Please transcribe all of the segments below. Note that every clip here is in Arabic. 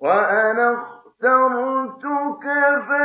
وأنا اخترتك فاستمع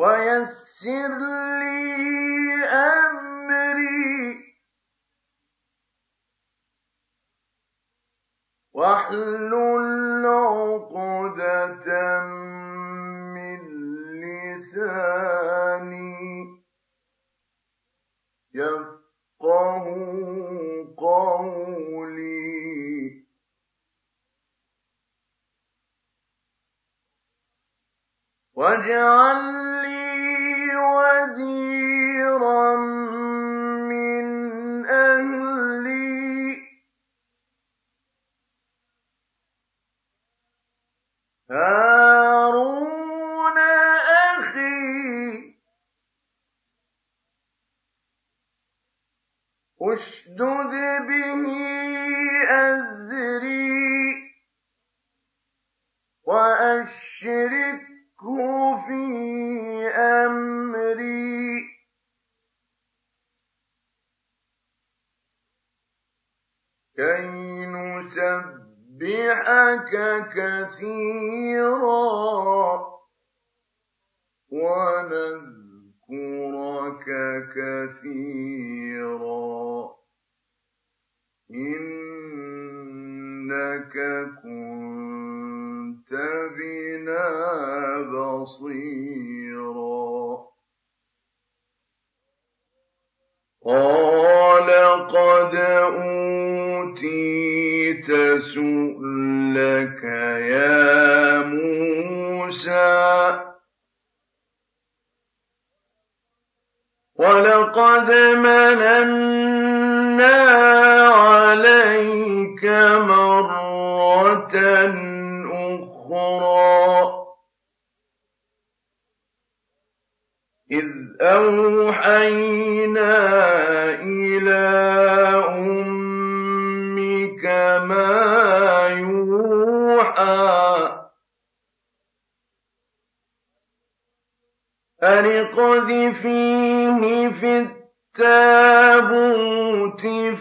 ويسر لي أمري واحلل عقدة من لساني يفقه قولي واجعل وزيرا من أهلي هارون أخي اشدد به أزري وأشرك كي نسبحك كثيرا ونذكرك كثيرا إنك كنت بنا بصيرا. قال قد أوتيت سؤلك يا موسى. ولقد مننا عليك مرة أخرى إذ أوحينا إلى أمك ما يوحى أن اقذفيه في التابوت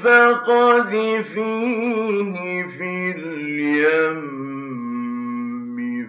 فقذفيه في اليم.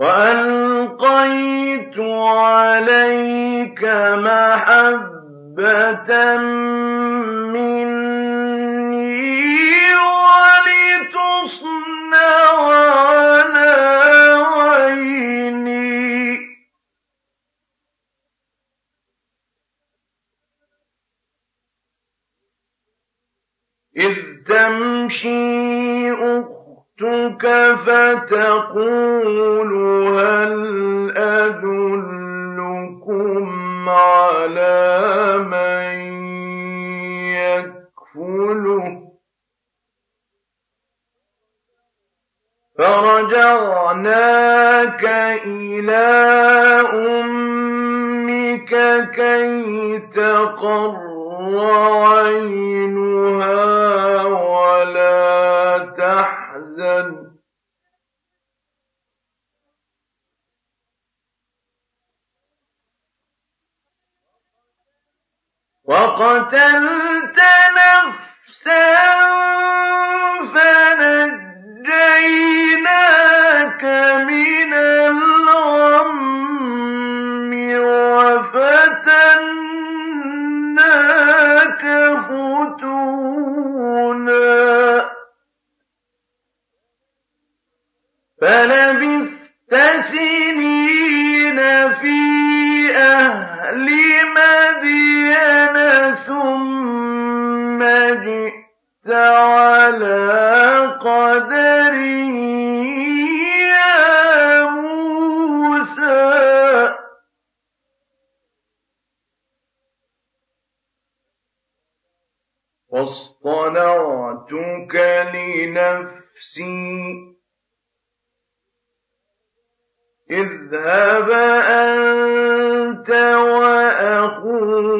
وألقيت عليك محبة مني ولتصنع إذ تمشي أختك فتقول هل أدلكم على من يكفله؟ فرجعناك إلى أمك كي تقر وعينها ولا تحزن. وقتلت نفسا فنجيناك من الغم وفتنا لك فتونا. فلبثت سنين في أهل مدين ثم جئت على قدري واصطنعتك لنفسي. اذهب أنت وأخوك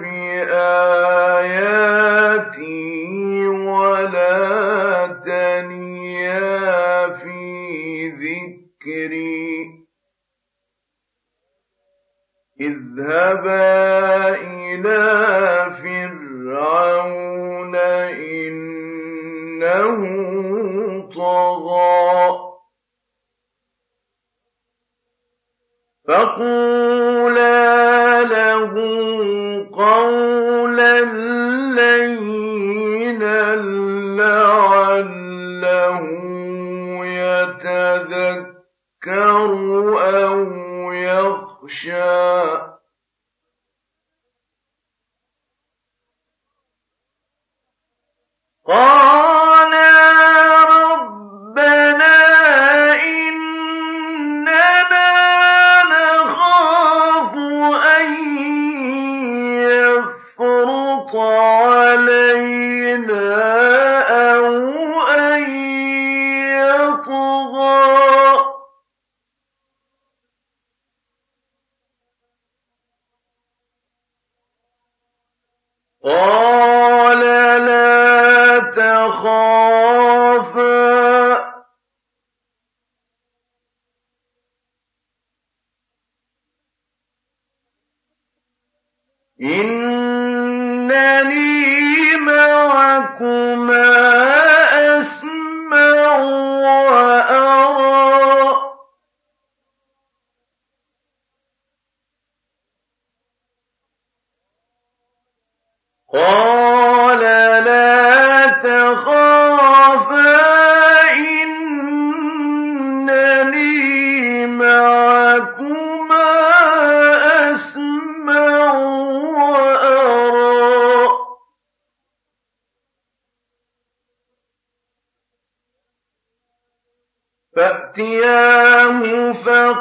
بآياتي ولا تنيا في ذكري. اذهبا فقولا له قولا لينا لعله يتذكر أو يخشى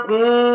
ربي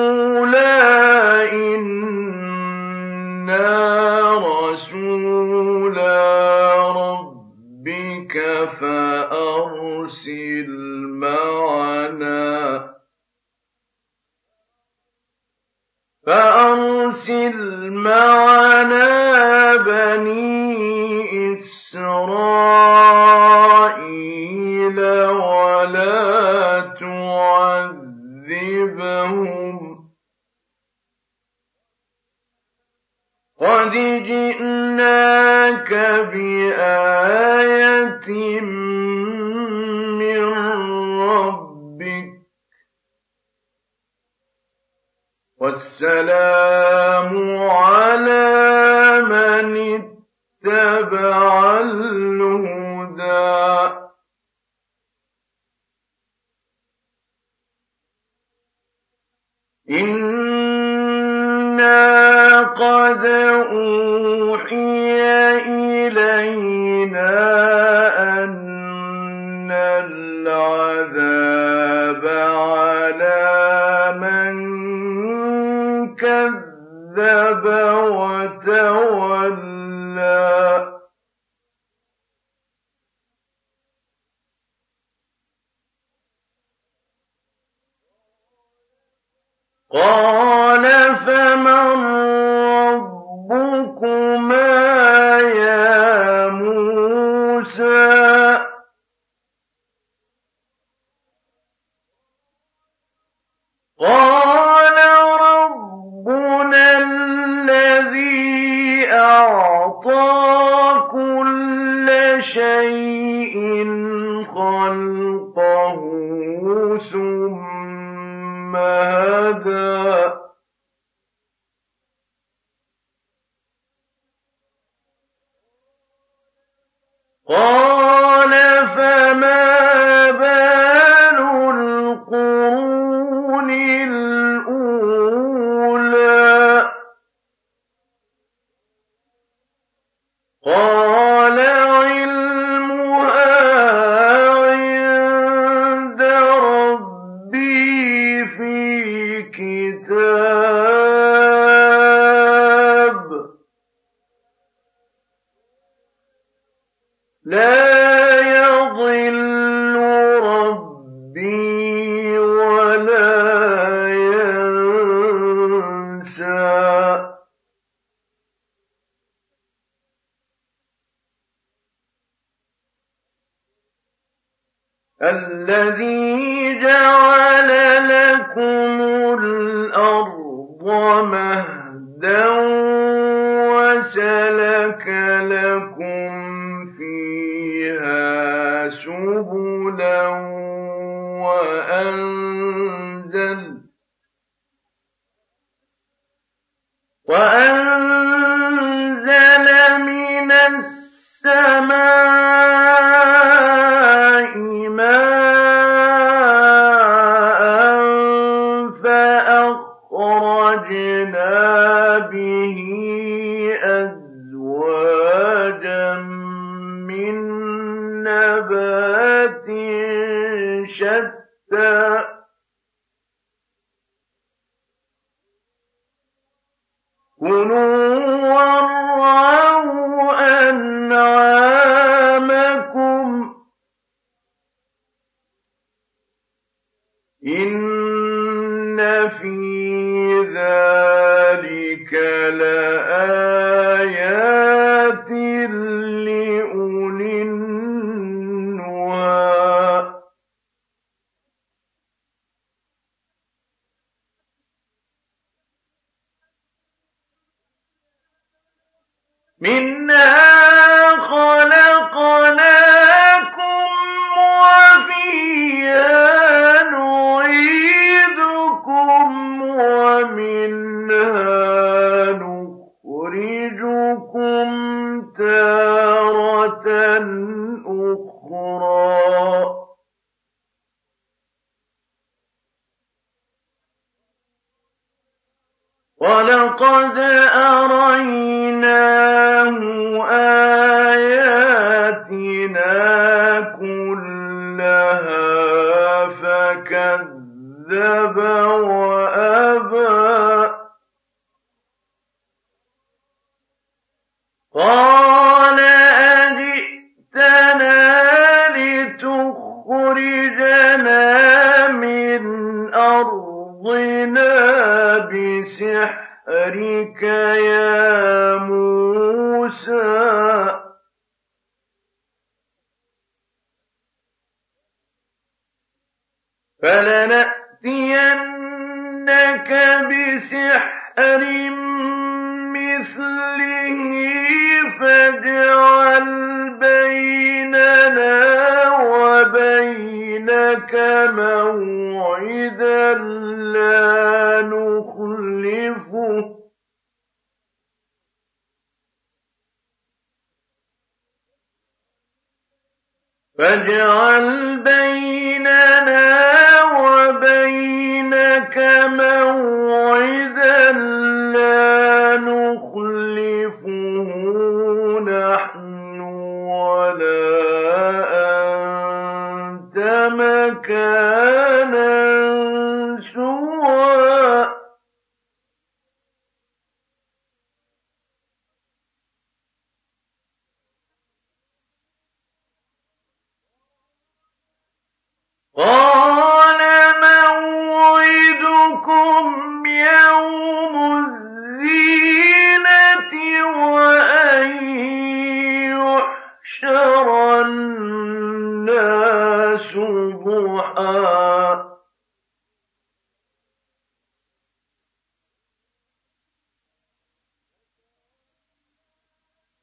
قال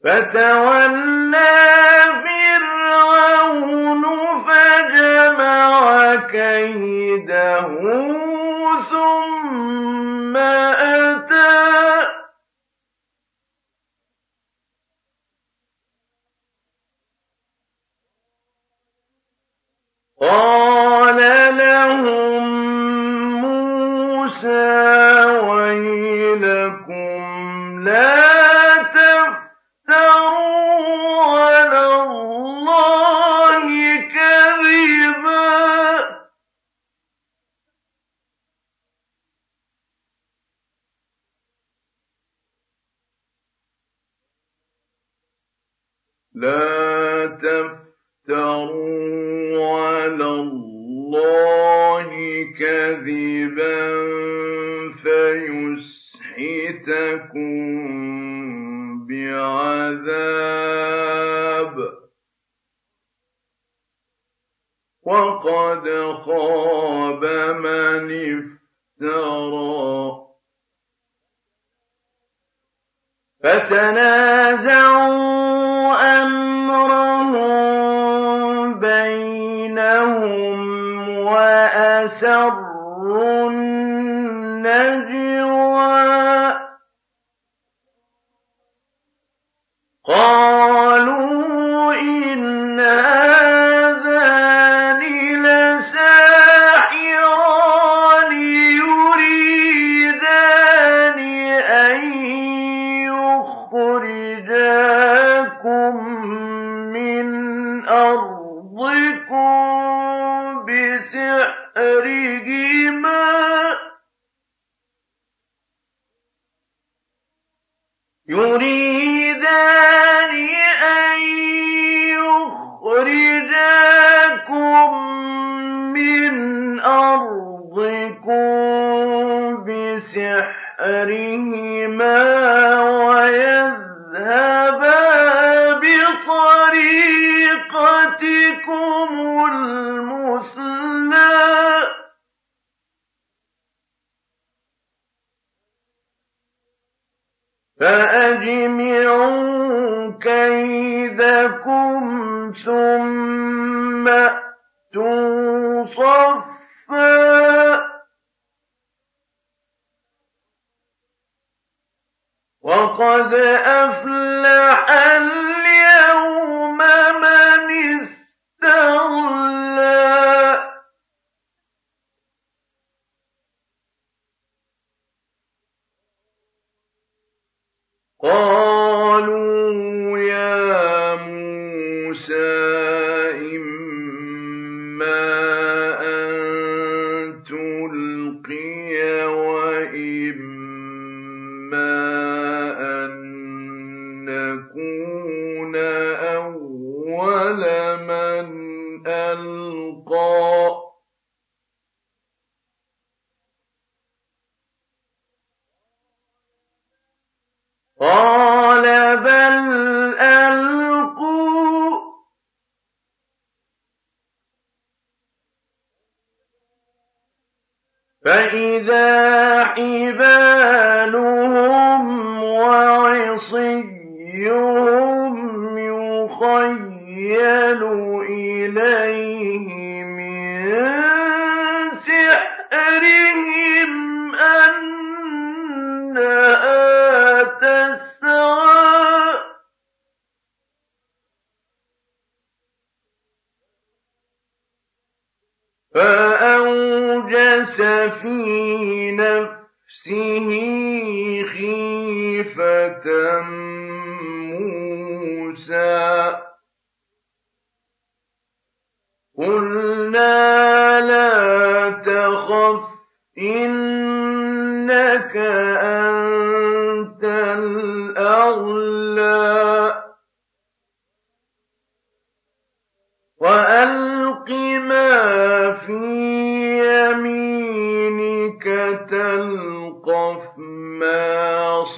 فتولى فرعون فجمع كيده ثم فأجمعوا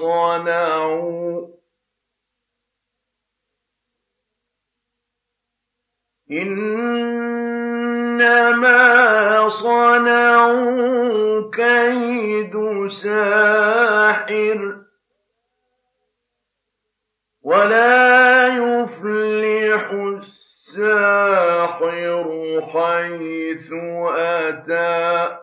صنعوا. إنما صنعوا كيد ساحر. ولا يفلح الساحر حيث أتى.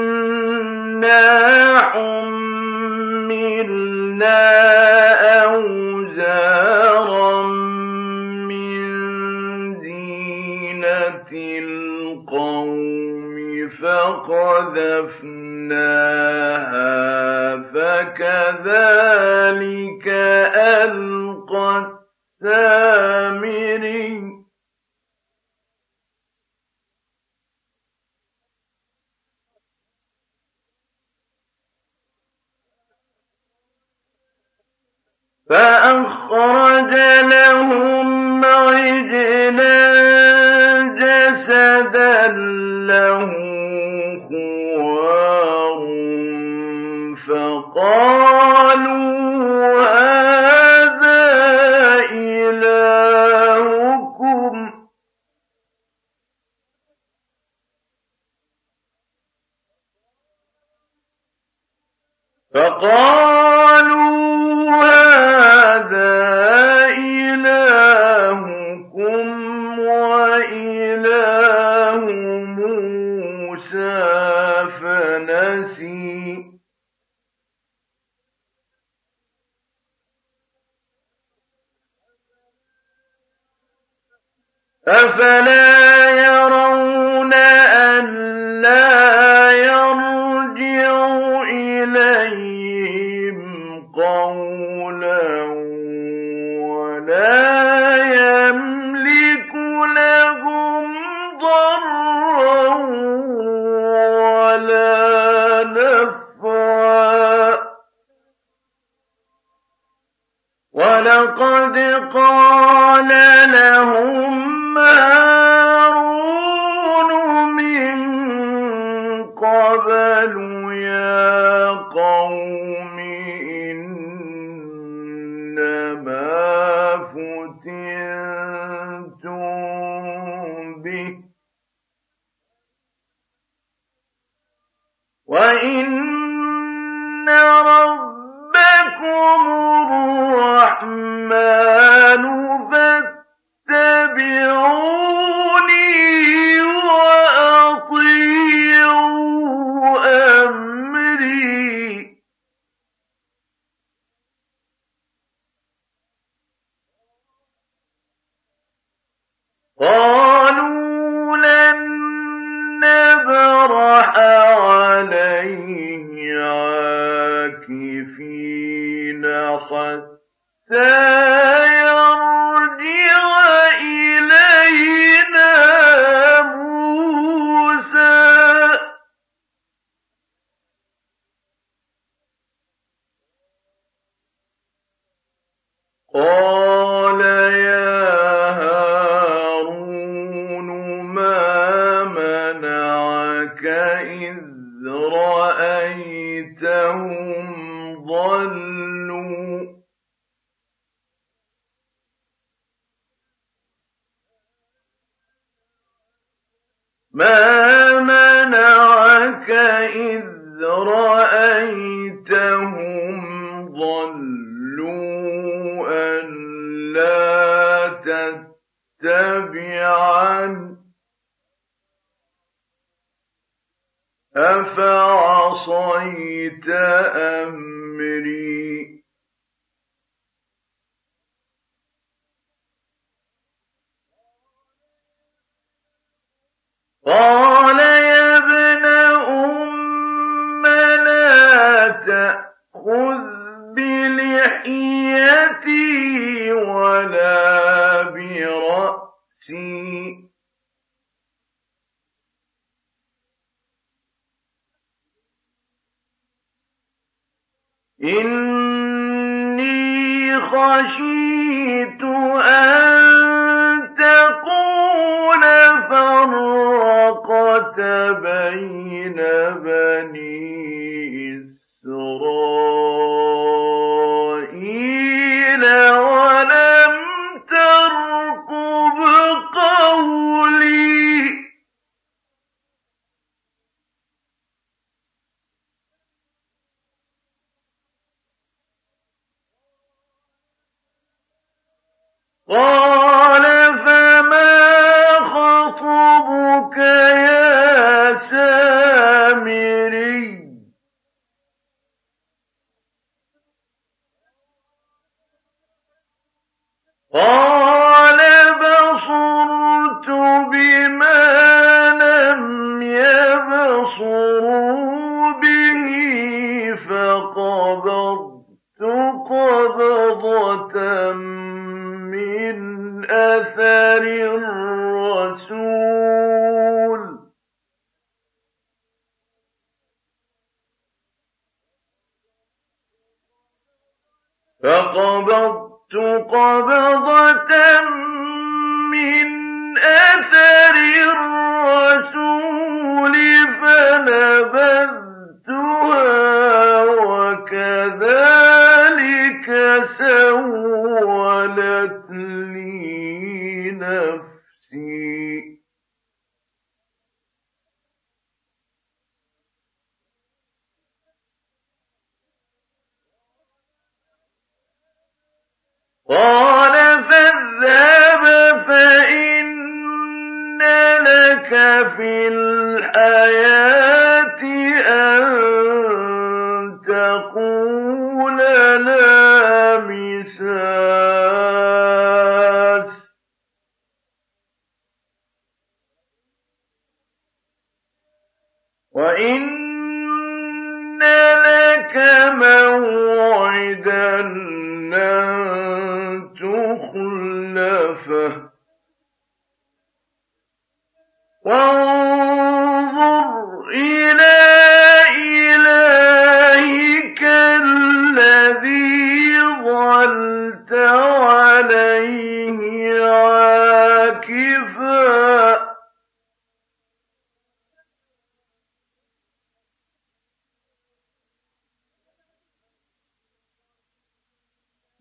ولكننا حملنا أوزارا من زينة القوم فقذفناها فكذلك ألقى السامر أخرج لهم عجلا جسدا له خوار فقالوا هذا إلهكم؟ فقالوا وإن ربكم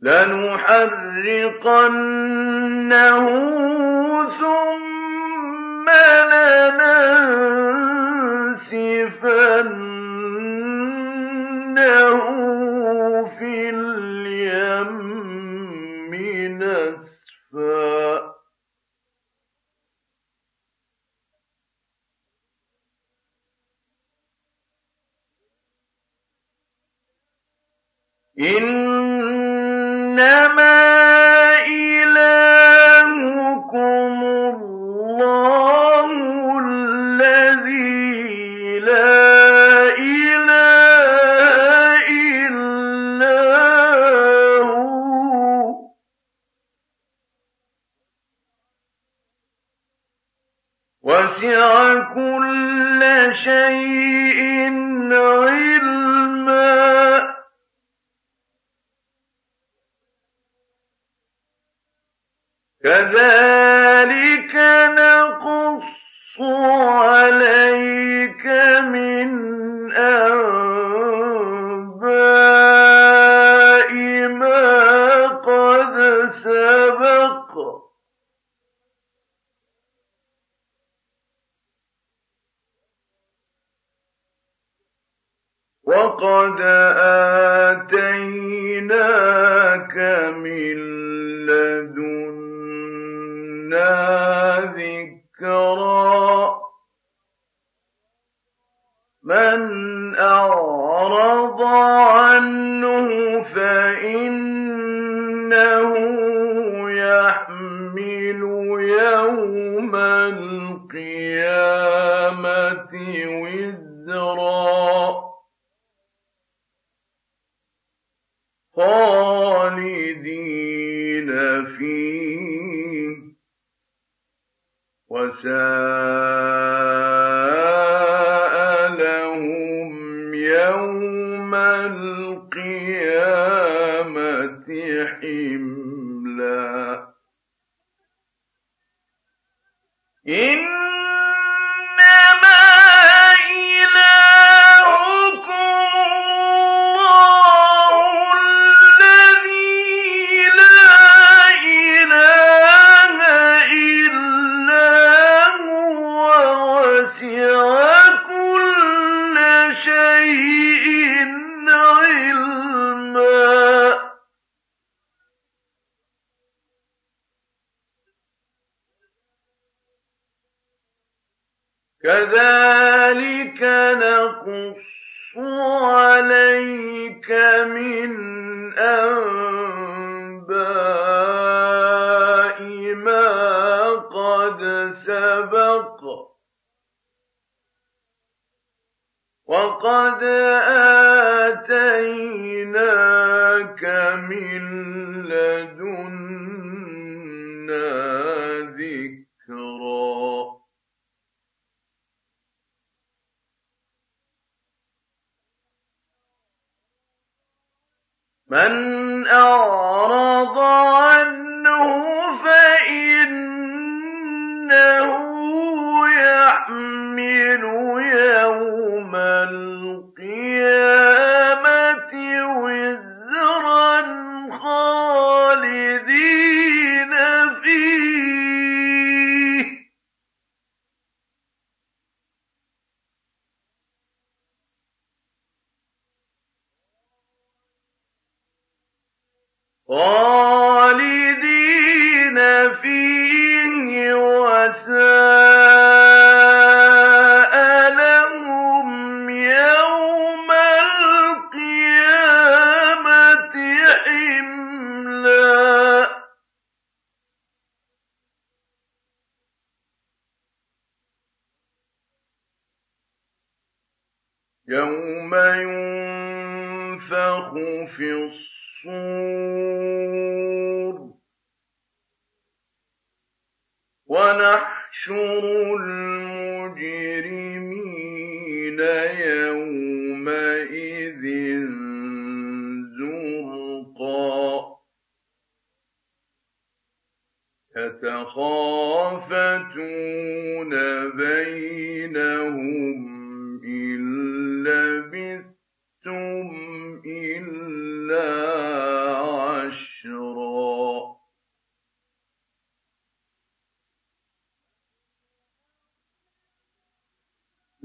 لَنُحَرِّقَنَّهُ ثُمَّ لَنَنسِفَنَّهُ فِي الْيَمِّ نَسْفًا. إِنَّمَا الرحيم نحشر المجرمين يومئذ زرقا. يتخافتون بينهم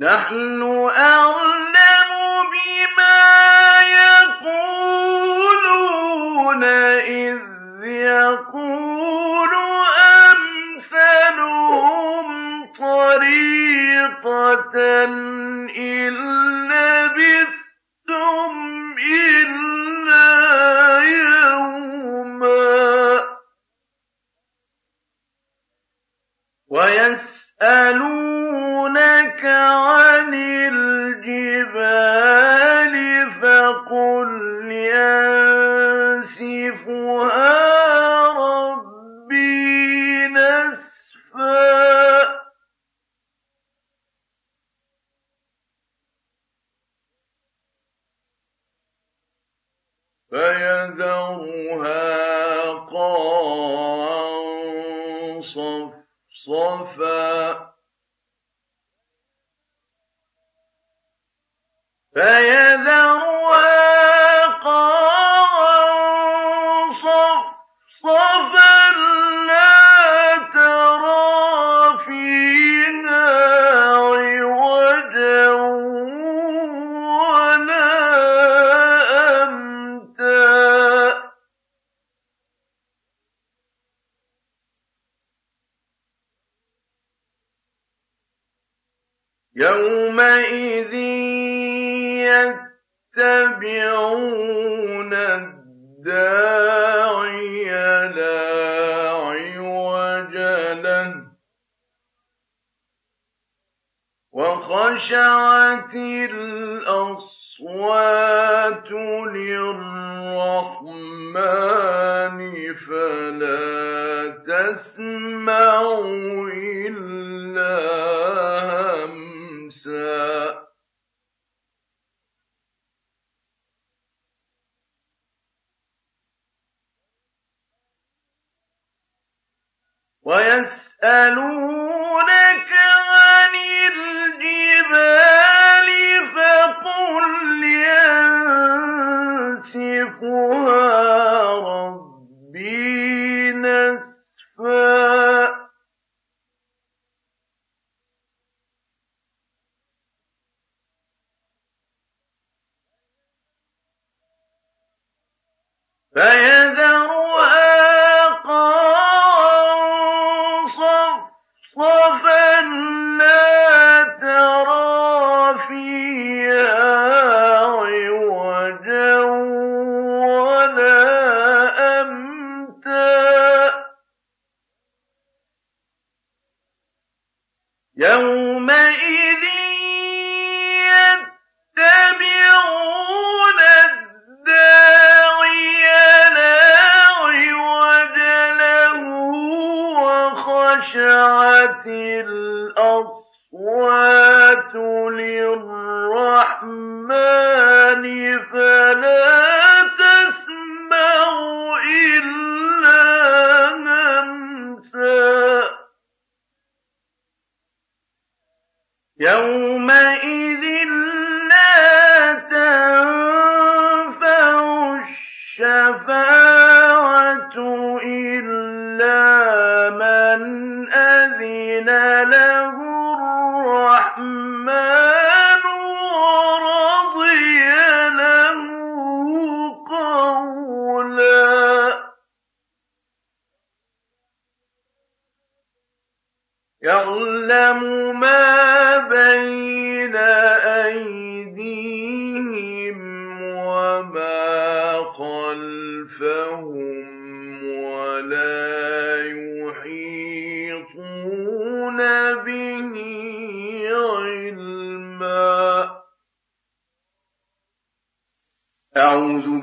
نحن أعلم بما يقولون إذ يقول أمثلهم طريقة What.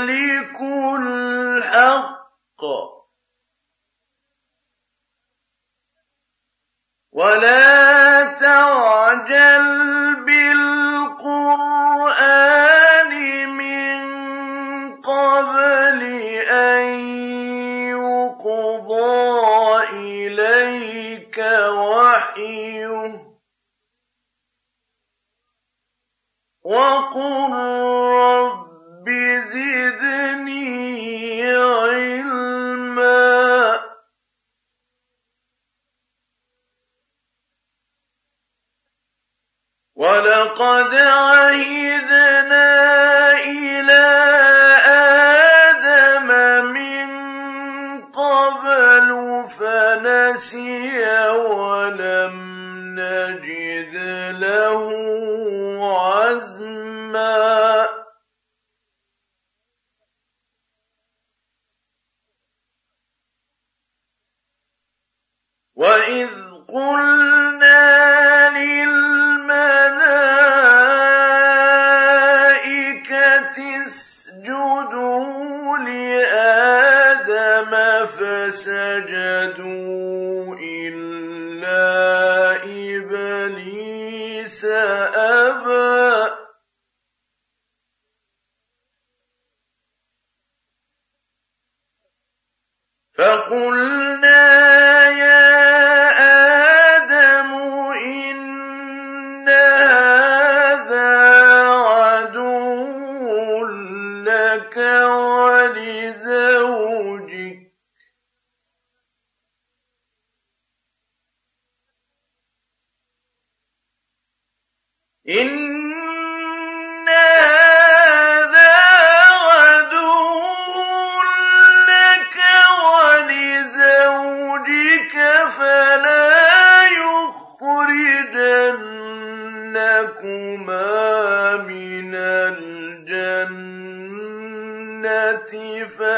الملك الحق. ولا تعجل ولقد عهدنا إلى آدم من قبل فنسي ولم نجد له عزما وإذ قلنا فسجدوا إلا أبى. فقلنا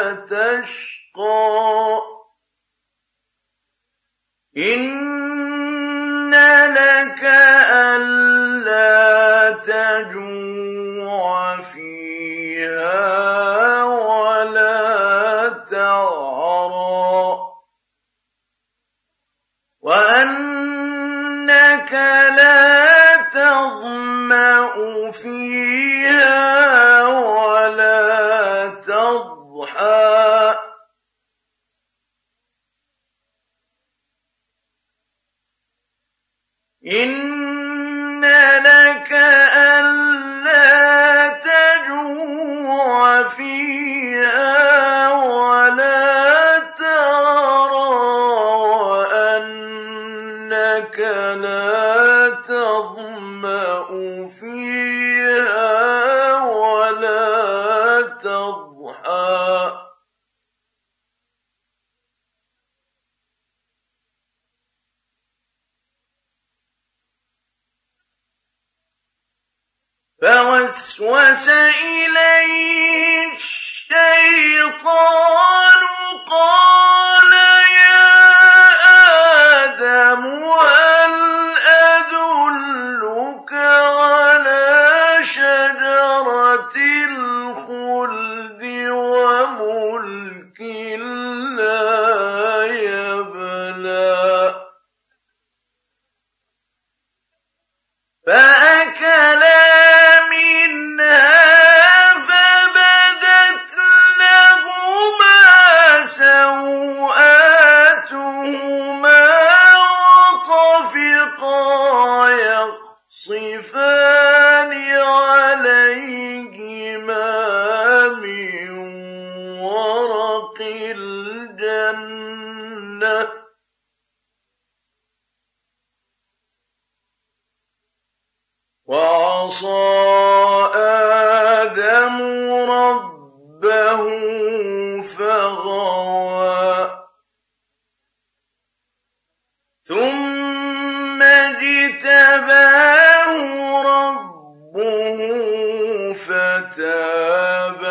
فتشقى إن لك ألا تجوع فيها ولا تعرى وأنك لا تظمأ فيها فتاب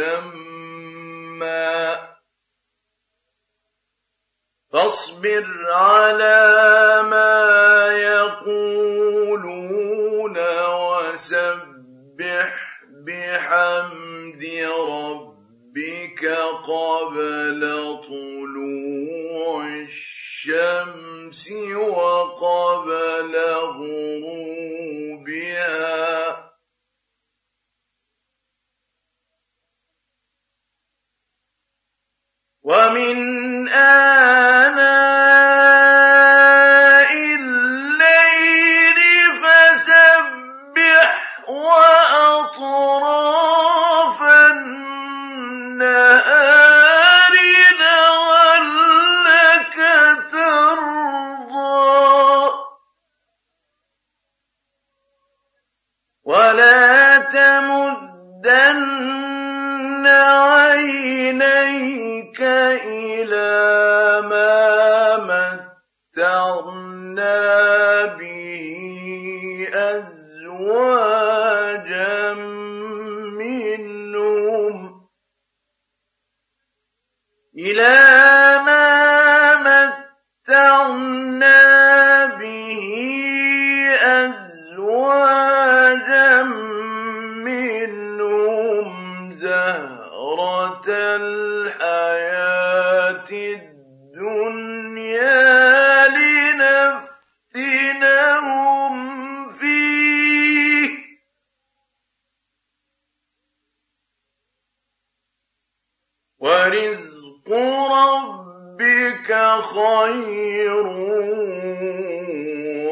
مسمى فاصبر على ما يقولون وسبح بحمد ربك قبل طلوع الشمس وقبل غروبها. ومن آنَاءِ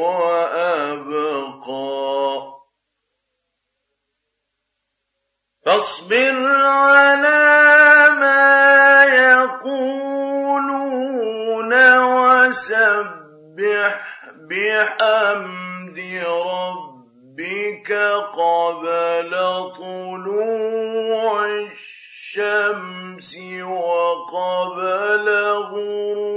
وأبقى. فاصبر على ما يقولون وسبح بحمد ربك قبل طلوع الشمس وقبل غروب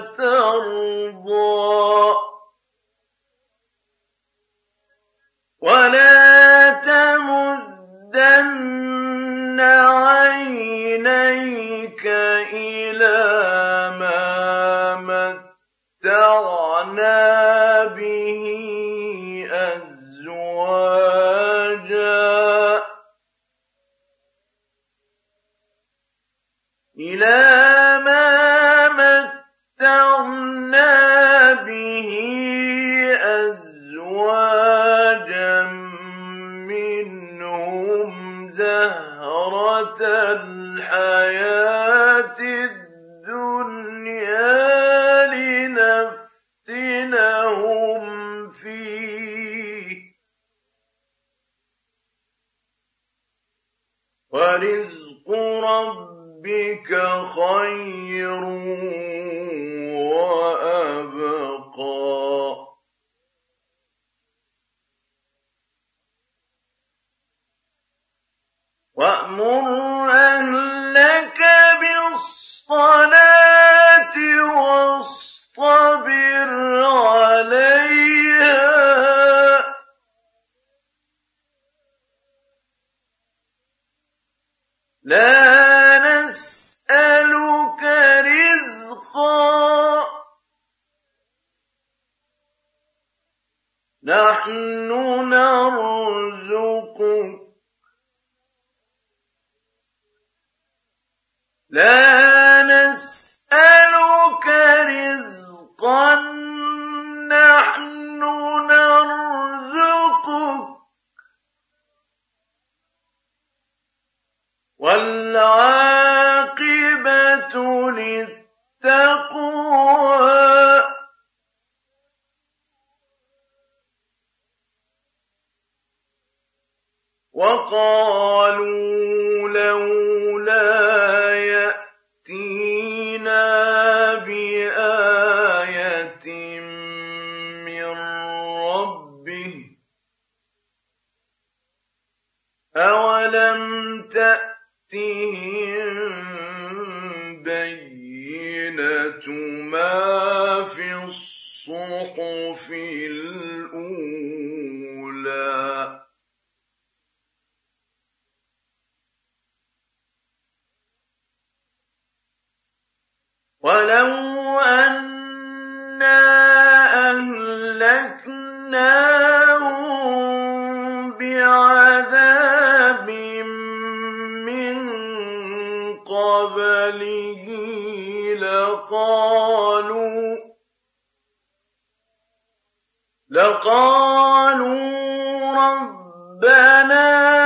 تَرْضَىٰ للتقوى وقالوا لولا يأتينا بآية من ربه أولم تأتهم ما في الصحف الأولى ولو أنا بعذاب من قبله لقالوا لقالوا ربنا